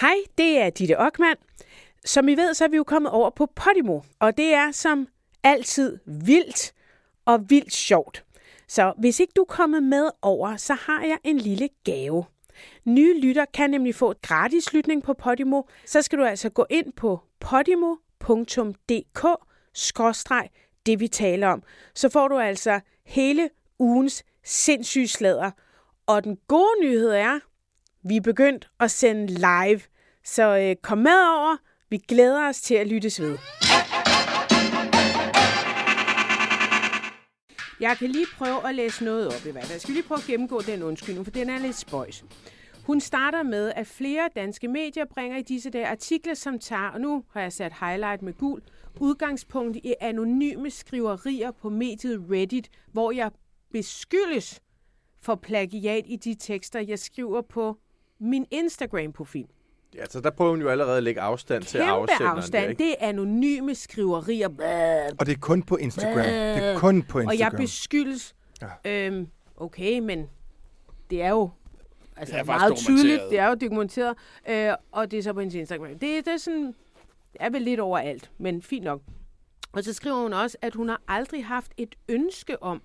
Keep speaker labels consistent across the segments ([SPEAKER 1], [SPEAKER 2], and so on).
[SPEAKER 1] Hej, det er Ditte Ockmann. Som I ved, så er vi jo kommet over på Podimo, og det er som altid vildt og vildt sjovt. Så hvis ikke du er kommet med over, så har jeg en lille gave. Nye lytter kan nemlig få et gratis lytning på Podimo. Så skal du altså gå ind på podimo.dk det vi taler om. Så får du altså hele ugens sindssyge slader. Og den gode nyhed er, vi er begyndt at sende live. Så øh, kom med over. Vi glæder os til at lyttes ved. Jeg kan lige prøve at læse noget op i hvert fald. Jeg skal lige prøve at gennemgå den undskyldning, for den er lidt spøjs. Hun starter med, at flere danske medier bringer i disse dage artikler, som tager, og nu har jeg sat highlight med gul, udgangspunkt i anonyme skriverier på mediet Reddit, hvor jeg beskyldes for plagiat i de tekster, jeg skriver på min Instagram-profil.
[SPEAKER 2] Ja, så der prøver hun jo allerede at lægge afstand til
[SPEAKER 1] Kæmpe
[SPEAKER 2] afsenderen.
[SPEAKER 1] afstand.
[SPEAKER 2] Der, ikke?
[SPEAKER 1] Det er anonyme skriverier.
[SPEAKER 3] Og det er kun på Instagram. Det er kun på
[SPEAKER 1] Og jeg
[SPEAKER 3] Instagram.
[SPEAKER 1] beskyldes... Ja. Øhm, okay, men det er jo altså
[SPEAKER 4] Det er
[SPEAKER 1] meget tydeligt. Det er jo dokumenteret. Øh, og det er så på hendes Instagram. Det, det er sådan... Det er vel lidt overalt, men fint nok. Og så skriver hun også, at hun har aldrig haft et ønske om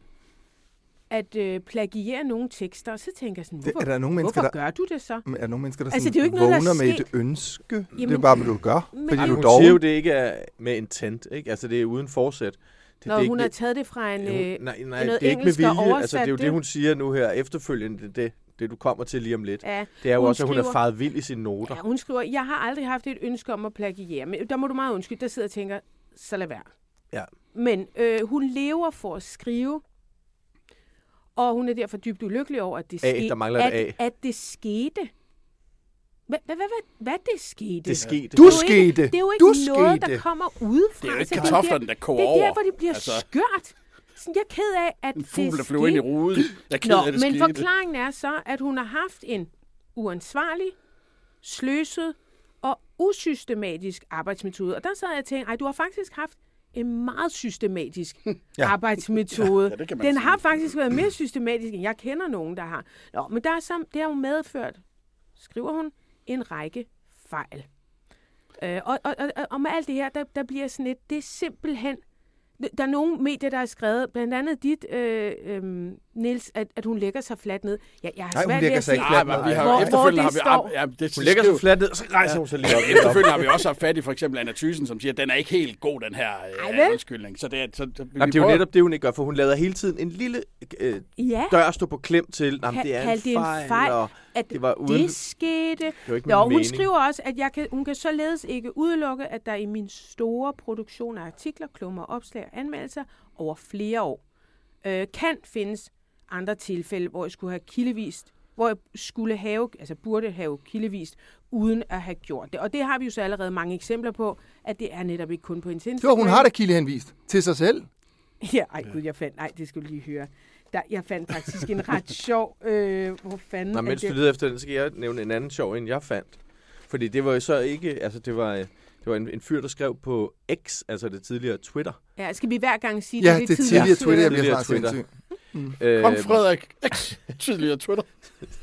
[SPEAKER 1] at øh, plagiere nogle tekster. Og så tænker jeg sådan,
[SPEAKER 3] Det-
[SPEAKER 1] hvorfor,
[SPEAKER 3] er der mennesker,
[SPEAKER 1] hvorfor
[SPEAKER 3] der-
[SPEAKER 1] gør du det så?
[SPEAKER 3] Men er der nogle mennesker, der
[SPEAKER 1] Altså,
[SPEAKER 3] sådan
[SPEAKER 1] det er jo ikke noget, der er
[SPEAKER 3] vågner med et ønske? det
[SPEAKER 1] Jamen,
[SPEAKER 3] er bare, hvad du gør.
[SPEAKER 1] men
[SPEAKER 3] Fordi
[SPEAKER 1] det-
[SPEAKER 3] du
[SPEAKER 2] Hun
[SPEAKER 3] er
[SPEAKER 2] siger jo, det ikke er med intent, ikke? Altså, det er uden forsæt. Det,
[SPEAKER 1] Når
[SPEAKER 2] det
[SPEAKER 1] hun
[SPEAKER 2] ikke,
[SPEAKER 1] har taget det fra en...
[SPEAKER 2] det, hun,
[SPEAKER 1] Øh,
[SPEAKER 2] nej, nej,
[SPEAKER 1] noget
[SPEAKER 2] det er ikke med vilje. Altså, det er jo det, hun siger nu her efterfølgende, det, det, det du kommer til lige om lidt.
[SPEAKER 1] ja,
[SPEAKER 2] Det er jo også, at hun er faret vild i sine noter.
[SPEAKER 1] Ja, hun skriver, jeg har aldrig haft et ønske om at plagiere. Men der må du meget undskylde, der sidder og tænker, så lad være.
[SPEAKER 2] Ja.
[SPEAKER 1] Men øh, hun lever for at skrive, og hun er derfor dybt ulykkelig over, at det,
[SPEAKER 2] A,
[SPEAKER 1] skete,
[SPEAKER 2] der mangler
[SPEAKER 1] at,
[SPEAKER 2] A.
[SPEAKER 1] at det skete. Hvad, hvad, hvad, hvad, det skete?
[SPEAKER 2] Det skete.
[SPEAKER 3] Du
[SPEAKER 1] Det er jo ikke-
[SPEAKER 3] skete.
[SPEAKER 1] Det er jo ikke
[SPEAKER 3] Du
[SPEAKER 1] noget,
[SPEAKER 3] skete.
[SPEAKER 1] der kommer udefra.
[SPEAKER 4] Det er jo ikke
[SPEAKER 1] Så
[SPEAKER 4] kartoflerne, der koger
[SPEAKER 1] Det er der,
[SPEAKER 4] over.
[SPEAKER 1] hvor det bliver
[SPEAKER 4] Altså.
[SPEAKER 1] altså. skørt. Sådan, jeg er ked af, at
[SPEAKER 4] En fugl,
[SPEAKER 1] det
[SPEAKER 4] der flyver ind i
[SPEAKER 1] skete.
[SPEAKER 4] ruden. Jeg er ked
[SPEAKER 1] Nå,
[SPEAKER 4] af, det
[SPEAKER 1] men
[SPEAKER 4] skete.
[SPEAKER 1] forklaringen er så, at hun har haft en uansvarlig, sløset og usystematisk arbejdsmetode. Og der sad jeg og tænkte, ej, du har faktisk haft en meget systematisk ja. arbejdsmetode.
[SPEAKER 4] Ja, man
[SPEAKER 1] Den
[SPEAKER 4] sige.
[SPEAKER 1] har faktisk været mere systematisk, end jeg kender nogen, der har. Nå, men der er sam, det har jo medført, skriver hun, en række fejl. Øh, og, og, og, og med alt det her, der, der bliver sådan lidt, det er simpelthen, der er nogle medier, der har skrevet, blandt andet dit, øh, øh, Nils, at, at hun lægger sig fladt ned. Jeg, jeg har
[SPEAKER 3] Nej, hun
[SPEAKER 1] svært ved
[SPEAKER 3] lægger sig ikke fladt ned.
[SPEAKER 4] vi har
[SPEAKER 1] Hvor-
[SPEAKER 4] hvor, efterfølgende
[SPEAKER 1] hvor
[SPEAKER 4] har
[SPEAKER 1] det
[SPEAKER 4] vi...
[SPEAKER 1] står.
[SPEAKER 4] Ja, det,
[SPEAKER 2] Hun lægger sig fladt ned, og så rejser hun sig lige op.
[SPEAKER 4] Efterfølgende har vi også haft fat i for eksempel Anna Thyssen, som siger, at den er ikke helt god, den her øh, undskyldning. Så det er, så, så, vi
[SPEAKER 2] Jamen, det er jo
[SPEAKER 4] prøver-
[SPEAKER 2] netop det, hun ikke gør, for hun lader hele tiden en lille øh,
[SPEAKER 1] ja,
[SPEAKER 2] dør stå på klem til, jamen, det er en fejl, og
[SPEAKER 1] at
[SPEAKER 2] det var uden...
[SPEAKER 1] det skete.
[SPEAKER 2] Det var ikke
[SPEAKER 1] Jo,
[SPEAKER 2] min
[SPEAKER 1] hun
[SPEAKER 2] mening.
[SPEAKER 1] skriver også, at jeg kan, hun kan således ikke udelukke, at der i min store produktion af artikler, klummer, opslag og anmeldelser over flere år øh, kan findes andre tilfælde, hvor jeg skulle have kildevist, hvor jeg skulle have, altså burde have kildevist, uden at have gjort det. Og det har vi jo så allerede mange eksempler på, at det er netop ikke kun på hendes
[SPEAKER 3] Det var, hun har da kildehenvist til sig selv.
[SPEAKER 1] Ja, ej gud, jeg fandt, nej, det skulle du lige høre. Der, jeg fandt faktisk en ret sjov, øh, hvor fanden
[SPEAKER 2] Nå,
[SPEAKER 1] er
[SPEAKER 2] mens
[SPEAKER 1] det?
[SPEAKER 2] du leder efter den, så skal jeg nævne en anden sjov, end jeg fandt. Fordi det var jo så ikke, altså det var, øh, det var en, en fyr, der skrev på X, altså det tidligere Twitter.
[SPEAKER 1] Ja, skal vi hver gang sige,
[SPEAKER 3] Ja,
[SPEAKER 1] det,
[SPEAKER 3] det er tidligere Twitter, jeg bliver
[SPEAKER 2] Tidligere
[SPEAKER 3] snart
[SPEAKER 2] Twitter.
[SPEAKER 3] sindssyg.
[SPEAKER 4] Kom,
[SPEAKER 2] Øh,
[SPEAKER 4] Frederik. X. Tidligere Twitter.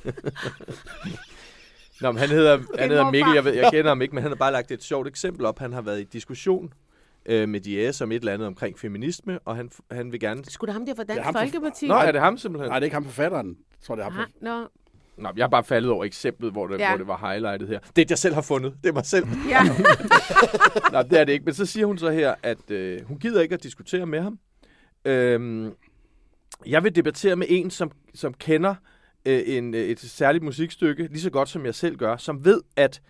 [SPEAKER 2] Nå, men han hedder, han hedder. Mikkel, jeg, ved, jeg kender ham ikke, men han har bare lagt et sjovt eksempel op. Han har været i diskussion øh, med Diaz om et eller andet omkring feminisme, og han, han vil gerne...
[SPEAKER 1] Skulle det ham der fra
[SPEAKER 4] er
[SPEAKER 1] Dansk Folkeparti?
[SPEAKER 2] Nå, er det ham simpelthen?
[SPEAKER 4] Nej, det er ikke ham forfatteren. Jeg tror, det er ham.
[SPEAKER 1] Ah, nå,
[SPEAKER 2] Nå, jeg har bare faldet over eksemplet, hvor det,
[SPEAKER 1] Ja.
[SPEAKER 2] hvor det var highlightet her. Det er det, jeg selv har fundet. Det er mig selv.
[SPEAKER 1] ja.
[SPEAKER 2] Nå, det er det ikke. Men så siger hun så her, at øh, hun gider ikke at diskutere med ham. Øhm, jeg vil debattere med en, som, som kender øh, en, øh, et særligt musikstykke, lige så godt som jeg selv gør, som ved, at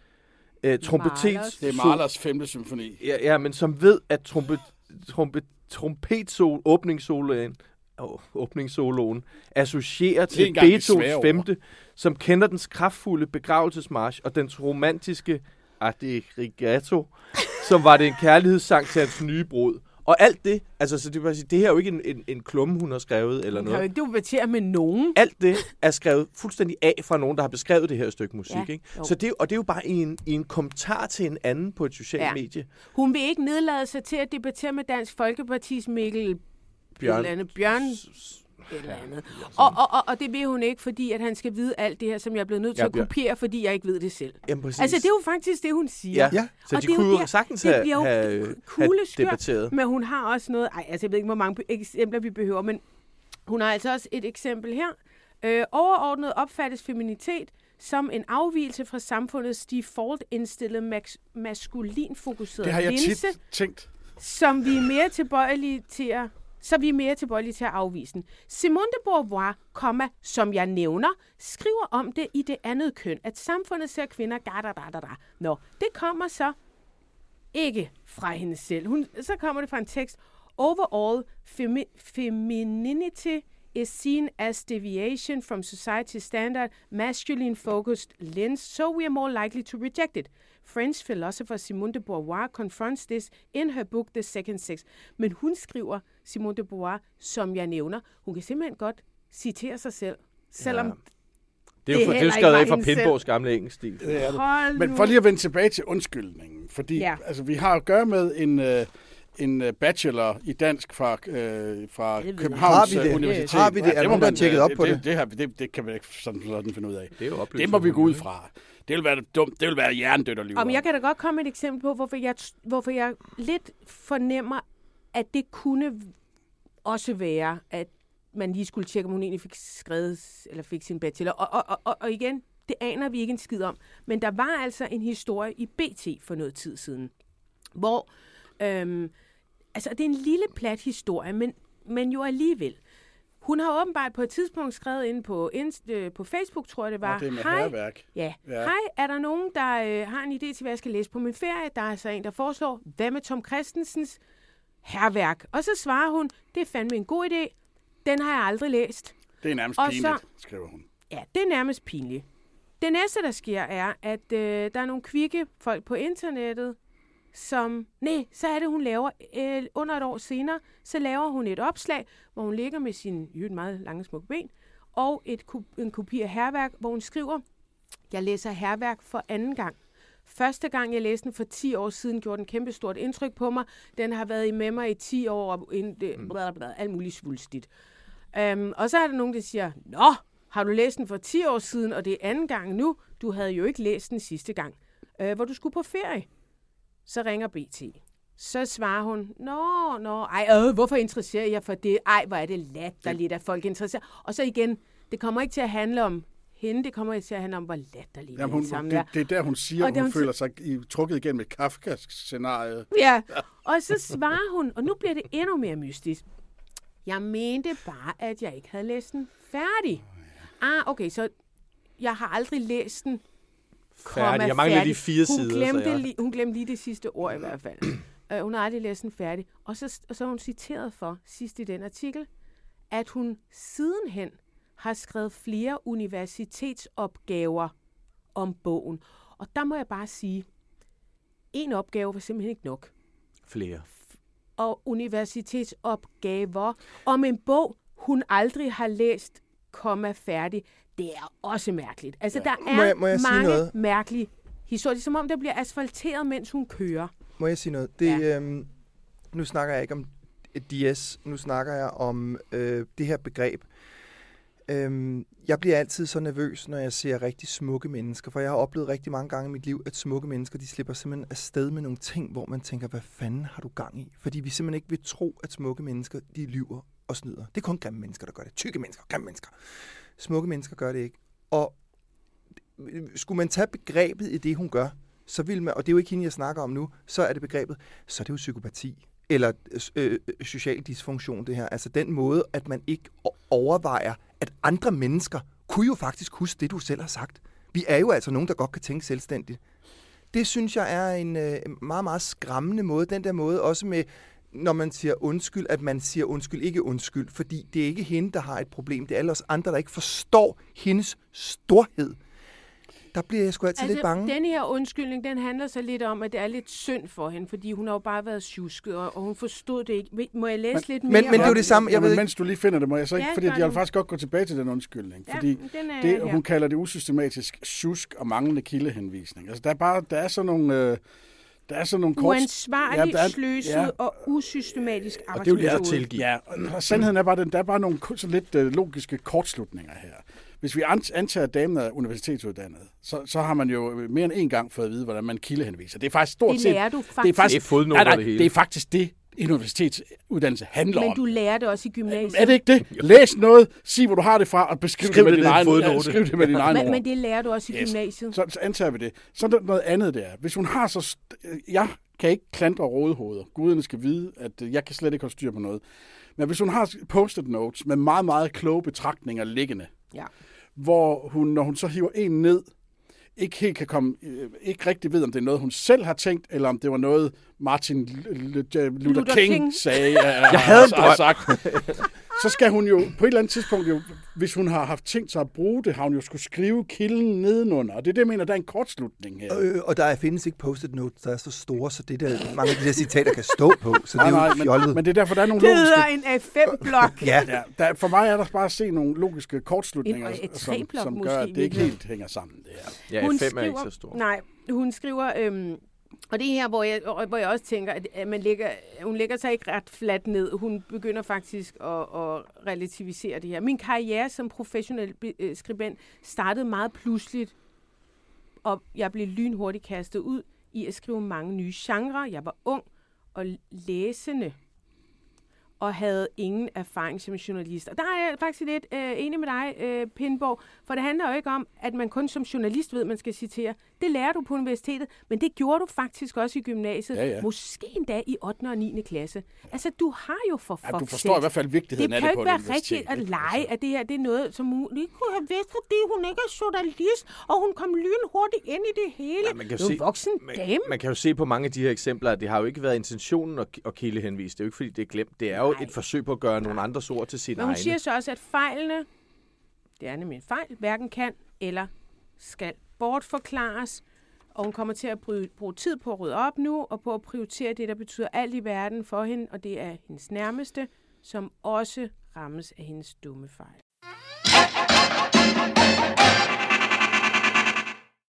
[SPEAKER 2] øh, trompetet...
[SPEAKER 1] Mahlers.
[SPEAKER 4] Det er Mahlers femte symfoni.
[SPEAKER 2] Ja, ja, men som ved, at trompet, trompet, trompetsol, åbningssoloen, åbningssoloen associerer
[SPEAKER 4] er
[SPEAKER 2] til Beethovens
[SPEAKER 4] svære ord.
[SPEAKER 2] femte, som kender dens kraftfulde begravelsesmarch og dens romantiske Adrigato, som var det en kærlighedssang til hans nye brud. Og alt det, altså så det, vil sige, det her er jo ikke en, en, en klumme, hun har skrevet eller
[SPEAKER 1] Hun kan jo
[SPEAKER 2] noget.
[SPEAKER 1] ikke debattere med nogen.
[SPEAKER 2] Alt det er skrevet fuldstændig af fra nogen, der har beskrevet det her stykke musik.
[SPEAKER 1] Ja,
[SPEAKER 2] ikke?
[SPEAKER 1] jo.
[SPEAKER 2] Så det, og det er jo bare i en, i en kommentar til en anden på et socialt
[SPEAKER 1] Ja.
[SPEAKER 2] medie.
[SPEAKER 1] Hun vil ikke nedlade sig til at debattere med Dansk Folkepartis Mikkel
[SPEAKER 2] Bjørn-
[SPEAKER 1] Bjørn, andet. Bjørn et eller andet. Og, og, og, og det vil hun ikke, fordi at han skal vide alt det her, som jeg er blevet nødt til
[SPEAKER 2] Ja,
[SPEAKER 1] at
[SPEAKER 2] ja.
[SPEAKER 1] kopiere, fordi jeg ikke ved det selv.
[SPEAKER 2] Jamen, præcis.
[SPEAKER 1] Altså, det er jo faktisk det, hun siger.
[SPEAKER 2] Ja,
[SPEAKER 3] Ja.
[SPEAKER 2] så
[SPEAKER 1] Og
[SPEAKER 2] de
[SPEAKER 1] det er jo
[SPEAKER 2] kunne
[SPEAKER 1] der-
[SPEAKER 2] sagtens
[SPEAKER 1] det
[SPEAKER 2] have,
[SPEAKER 1] bliver jo
[SPEAKER 2] have, have debatteret.
[SPEAKER 1] Men hun har også noget... Ej, altså, jeg ved ikke, hvor mange eksempler vi behøver, men hun har altså også et eksempel her. Øh, overordnet opfattes feminitet som en afvielse fra samfundets default indstillede mas- maskulin fokuseret
[SPEAKER 4] Det har jeg
[SPEAKER 1] linse,
[SPEAKER 4] tit tænkt.
[SPEAKER 1] som vi er mere tilbøjelige til at så vi er mere tilbøjelige til at afvise den. Simone de Beauvoir, komma, som jeg nævner, skriver om det i det andet køn, at samfundet ser kvinder da da da da da. Nå, det kommer så ikke fra hende selv. Hun, så kommer det fra en tekst. Overall, femi- femininity is seen as deviation from society's standard masculine-focused lens, so we are more likely to reject it. French philosopher Simone de Beauvoir confronts this in her book The Second Sex. Men hun skriver, Simone de Beauvoir, som jeg nævner, hun kan simpelthen godt citere sig selv, selvom
[SPEAKER 2] Ja. Det er
[SPEAKER 1] det
[SPEAKER 2] jo for, det er skrevet af fra. Pindborgs gamle engelsk stil.
[SPEAKER 4] Det er det.
[SPEAKER 1] hold
[SPEAKER 4] Men for lige at vende tilbage til undskyldningen, fordi
[SPEAKER 1] ja.
[SPEAKER 4] altså, vi har at gøre med en, øh, en øh, bachelor i dansk fra, øh, fra
[SPEAKER 1] Det.
[SPEAKER 4] Københavns
[SPEAKER 3] Har vi det?
[SPEAKER 4] Universitet.
[SPEAKER 3] Har vi det? Er
[SPEAKER 4] Ja,
[SPEAKER 3] der
[SPEAKER 4] må man,
[SPEAKER 3] tjekket
[SPEAKER 4] øh,
[SPEAKER 3] op på
[SPEAKER 4] det?
[SPEAKER 3] det?
[SPEAKER 4] Det, det, det kan man ikke sådan, sådan finde ud af.
[SPEAKER 2] Det er jo
[SPEAKER 4] Det må vi gå ud fra. Det vil være dumt. Det vil være hjernedødt at lyve Om
[SPEAKER 1] jeg kan da godt komme med et eksempel på, hvorfor jeg, hvorfor jeg lidt fornemmer, at det kunne også være, at man lige skulle tjekke, om hun egentlig fik skrevet eller fik sin bachelor. Og, og, og, og, og igen, det aner vi ikke en skid om. Men der var altså en historie i BT for noget tid siden, hvor, øhm, altså det er en lille plat historie, men, men jo alligevel. Hun har åbenbart på et tidspunkt skrevet ind på, Inst, øh, på Facebook, tror jeg det var.
[SPEAKER 4] Og det er med
[SPEAKER 1] Hej,
[SPEAKER 4] herværk.
[SPEAKER 1] Ja.
[SPEAKER 4] Ja.
[SPEAKER 1] ja. Hej, er der nogen, der øh, har en idé til, hvad jeg skal læse på min ferie? Der er så en, der foreslår, hvad med Tom Christensens herværk? Og så svarer hun, det er fandme en god idé. Den har jeg aldrig læst.
[SPEAKER 4] Det er nærmest
[SPEAKER 1] Og
[SPEAKER 4] pinligt,
[SPEAKER 1] så-
[SPEAKER 4] skriver hun.
[SPEAKER 1] Ja, det er nærmest pinligt. Det næste, der sker, er, at øh, der er nogle kvikke folk på internettet, som... Nej, så er det, hun laver... Øh, under et år senere, så laver hun et opslag, hvor hun ligger med sine jo meget lange smukke ben, og et, en kopi af herværk, hvor hun skriver, jeg læser herværk for anden gang. Første gang, jeg læste den for 10 år siden, gjorde den kæmpe stort indtryk på mig. Den har været i med mig i 10 år, og en, det, bla, bla, alt muligt svulstigt. Um, og så er der nogen, der siger, Nå, har du læst den for 10 år siden, og det er anden gang nu? Du havde jo ikke læst den sidste gang, uh, hvor du skulle på ferie. Så ringer BT. Så svarer hun, Nå, nå, ej, øh, hvorfor interesserer jeg for det? Ej, hvor er det latterligt, at folk interesserer. Og så igen, det kommer ikke til at handle om hende, det kommer til at handle om, hvor latterligt
[SPEAKER 4] Jamen, hun,
[SPEAKER 1] sammen
[SPEAKER 4] det,
[SPEAKER 1] er.
[SPEAKER 4] det er der, hun siger,
[SPEAKER 1] Og
[SPEAKER 4] hun,
[SPEAKER 1] hun
[SPEAKER 4] føler sig i, trukket igennem et kafkask scenarie.
[SPEAKER 1] Ja, og så svarer hun, og nu bliver det endnu mere mystisk. Jeg mente bare, at jeg ikke havde læst den færdig. Ah, okay, så jeg har aldrig læst den.
[SPEAKER 2] Færdig. Jeg mangler lige fire
[SPEAKER 1] hun
[SPEAKER 2] sider,
[SPEAKER 1] Glemte
[SPEAKER 2] jeg-
[SPEAKER 1] lige, hun glemte lige det sidste ord i hvert fald. uh, hun har aldrig læst den færdig. Og så, og så er hun citeret for, sidst i den artikel, at hun sidenhen har skrevet flere universitetsopgaver om bogen. Og der må jeg bare sige, en opgave var simpelthen ikke nok
[SPEAKER 2] Flere.
[SPEAKER 1] og universitetsopgaver om en bog, hun aldrig har læst, komma færdig. Det er også mærkeligt. Altså, ja. der er
[SPEAKER 3] Må jeg- må jeg
[SPEAKER 1] mange
[SPEAKER 3] noget?
[SPEAKER 1] mærkelige historier. Det er som om, der bliver asfalteret, mens hun kører.
[SPEAKER 3] Må jeg sige noget? Det,
[SPEAKER 1] ja.
[SPEAKER 3] øhm, nu snakker jeg ikke om DS, nu snakker jeg om øh, det her begreb. Øhm, jeg bliver altid så nervøs, når jeg ser rigtig smukke mennesker, for jeg har oplevet rigtig mange gange i mit liv, at smukke mennesker, de slipper simpelthen afsted med nogle ting, hvor man tænker, hvad fanden har du gang i? Fordi vi simpelthen ikke vil tro, at smukke mennesker, de lyver og snyder. Det er kun grimme mennesker, der gør det. Tykke mennesker, grimme mennesker. Smukke mennesker gør det ikke. Og skulle man tage begrebet i det, hun gør, så vil man, og det er jo ikke hende, jeg snakker om nu, så er det begrebet, så er det jo psykopati, eller øh, øh social dysfunktion, det her. Altså den måde, at man ikke overvejer, at andre mennesker kunne jo faktisk huske det, du selv har sagt. Vi er jo altså nogen, der godt kan tænke selvstændigt. Det synes jeg er en øh, meget, meget skræmmende måde. Den der måde også med, når man siger undskyld, at man siger undskyld, ikke undskyld. Fordi det er ikke hende, der har et problem. Det er alle os andre, der ikke forstår hendes storhed. Der bliver jeg sgu altid altså, lidt bange.
[SPEAKER 1] den her undskyldning, den handler så lidt om, at det er lidt synd for hende, fordi hun har jo bare været tjusket, og, og hun forstod det ikke. Må jeg læse
[SPEAKER 4] Men-
[SPEAKER 1] lidt
[SPEAKER 3] men-
[SPEAKER 1] mere?
[SPEAKER 3] men det er jo det samme, jeg
[SPEAKER 4] Jamen,
[SPEAKER 3] ved ikke-
[SPEAKER 4] mens du lige finder det, må jeg så ikke,
[SPEAKER 1] Ja,
[SPEAKER 4] fordi jeg vil faktisk godt gå tilbage til den undskyldning.
[SPEAKER 1] Ja,
[SPEAKER 4] fordi
[SPEAKER 1] den er
[SPEAKER 4] det,
[SPEAKER 1] her.
[SPEAKER 4] hun kalder det usystematisk sjusk og manglende kildehenvisning. Altså, der er bare, der er sådan nogle... Øh, der er sådan nogle kort...
[SPEAKER 1] Uansvarligt,
[SPEAKER 4] Ja, der er-
[SPEAKER 1] sløset
[SPEAKER 4] ja.
[SPEAKER 1] og usystematisk
[SPEAKER 2] Og det er at
[SPEAKER 1] arbejdsmetode.
[SPEAKER 2] tilgive.
[SPEAKER 4] Ja, og sandheden er bare, den, der er bare nogle sådan lidt øh, logiske kortslutninger her. Hvis vi an- antager, at damen er universitetsuddannet, så, så har man jo mere end en gang fået at vide, hvordan man kildehenviser. Det er faktisk stort
[SPEAKER 1] Det
[SPEAKER 4] set...
[SPEAKER 1] lærer du
[SPEAKER 4] Det er
[SPEAKER 1] faktisk.
[SPEAKER 4] faktisk,
[SPEAKER 2] Det er fodnoter,
[SPEAKER 4] nej, nej,
[SPEAKER 2] det hele.
[SPEAKER 4] det er faktisk det, en universitetsuddannelse handler
[SPEAKER 1] Men
[SPEAKER 4] om.
[SPEAKER 1] du lærer det også i gymnasiet.
[SPEAKER 4] Er det ikke det? Læs noget, sig hvor du har det fra, og beskriv
[SPEAKER 2] Skriv
[SPEAKER 4] det med
[SPEAKER 2] det
[SPEAKER 4] din egen,
[SPEAKER 2] fodnote.
[SPEAKER 4] ja, skriv det med din egen
[SPEAKER 1] men,
[SPEAKER 4] ord.
[SPEAKER 1] men det lærer du også i
[SPEAKER 4] Yes.
[SPEAKER 1] gymnasiet.
[SPEAKER 4] Så, så antager vi det. Så er der noget andet der. Hvis hun har så... st- Jeg kan ikke klandre rådehoveder. Guderne skal vide, at øh, jeg kan slet ikke holde styr på noget. Men hvis hun har post-it notes med meget, meget kloge betragtninger liggende,
[SPEAKER 1] Ja.
[SPEAKER 4] hvor hun, når hun så hiver en ned, ikke helt kan komme, øh, ikke rigtig ved, om det er noget, hun selv har tænkt, eller om det var noget, Martin Luther,
[SPEAKER 1] Luther
[SPEAKER 4] King,
[SPEAKER 1] King.
[SPEAKER 4] sagde. Jeg
[SPEAKER 2] havde
[SPEAKER 4] sagt. Så skal hun jo på et eller andet tidspunkt, jo, hvis hun har haft tænkt sig at bruge det, har hun jo skulle skrive kilden nedenunder. Og det er det, jeg mener, der er en kortslutning her.
[SPEAKER 3] Øh, og der er- findes ikke post-it notes, der er så store, så det der, mange af de der citater kan stå på. Så det er
[SPEAKER 4] Nej,
[SPEAKER 3] jo
[SPEAKER 4] nej,
[SPEAKER 3] fjollet.
[SPEAKER 4] men, men det er derfor, der er nogle
[SPEAKER 1] Det
[SPEAKER 4] logiske...
[SPEAKER 1] hedder en A5-blok.
[SPEAKER 3] Ja,
[SPEAKER 4] Ja, der, for mig er der bare at se nogle logiske kortslutninger,
[SPEAKER 1] Et- et
[SPEAKER 4] som, som gør, at det ikke helt hænger sammen. Det her.
[SPEAKER 2] Ja, F5 er ikke så stor.
[SPEAKER 1] Nej, hun skriver... Øhm, og det er her, hvor jeg, hvor jeg også tænker, at man ligger, hun lægger sig ikke ret fladt ned. Hun begynder faktisk at, at relativisere det her. Min karriere som professionel øh, skribent startede meget pludseligt, og jeg blev lynhurtigt kastet ud i at skrive mange nye genrer. Jeg var ung og læsende, og havde ingen erfaring som journalist. Og der er jeg faktisk lidt øh, enig med dig, øh, Pindborg, for det handler jo ikke om, at man kun som journalist ved, at man skal citere. Det lærer du på universitetet, men det gjorde du faktisk også i gymnasiet.
[SPEAKER 4] Ja, ja.
[SPEAKER 1] Måske endda i 8. og 9. klasse. Altså, du har jo for
[SPEAKER 4] Ja, du forstår i
[SPEAKER 1] sake-
[SPEAKER 4] hvert fald vigtigheden
[SPEAKER 1] det
[SPEAKER 4] af
[SPEAKER 1] kan
[SPEAKER 4] det
[SPEAKER 1] jo
[SPEAKER 4] på
[SPEAKER 1] ikke
[SPEAKER 4] et
[SPEAKER 1] være rigtigt at
[SPEAKER 4] ikke?
[SPEAKER 1] lege,
[SPEAKER 4] Altså.
[SPEAKER 1] at det her det er noget, som hun lige kunne have vidst, fordi hun ikke er journalist, og hun kom lynhurtigt ind i det hele.
[SPEAKER 2] Ja, man kan
[SPEAKER 1] det jo
[SPEAKER 2] se-
[SPEAKER 1] en voksen
[SPEAKER 2] Man,
[SPEAKER 1] dame.
[SPEAKER 2] man kan jo se på mange af de her eksempler, at det har jo ikke været intentionen at, at kildehenvise. Det er jo ikke, fordi det er glemt. Det er jo
[SPEAKER 1] Nej.
[SPEAKER 2] et forsøg på at gøre nogle andres ord til sine
[SPEAKER 1] Men hun
[SPEAKER 2] egne.
[SPEAKER 1] siger så også, at fejlene, det er nemlig en fejl, hverken kan eller skal bortforklares. Og hun kommer til at bruge, bruge tid på at rydde op nu, og på at prioritere det, der betyder alt i verden for hende, og det er hendes nærmeste, som også rammes af hendes dumme fejl.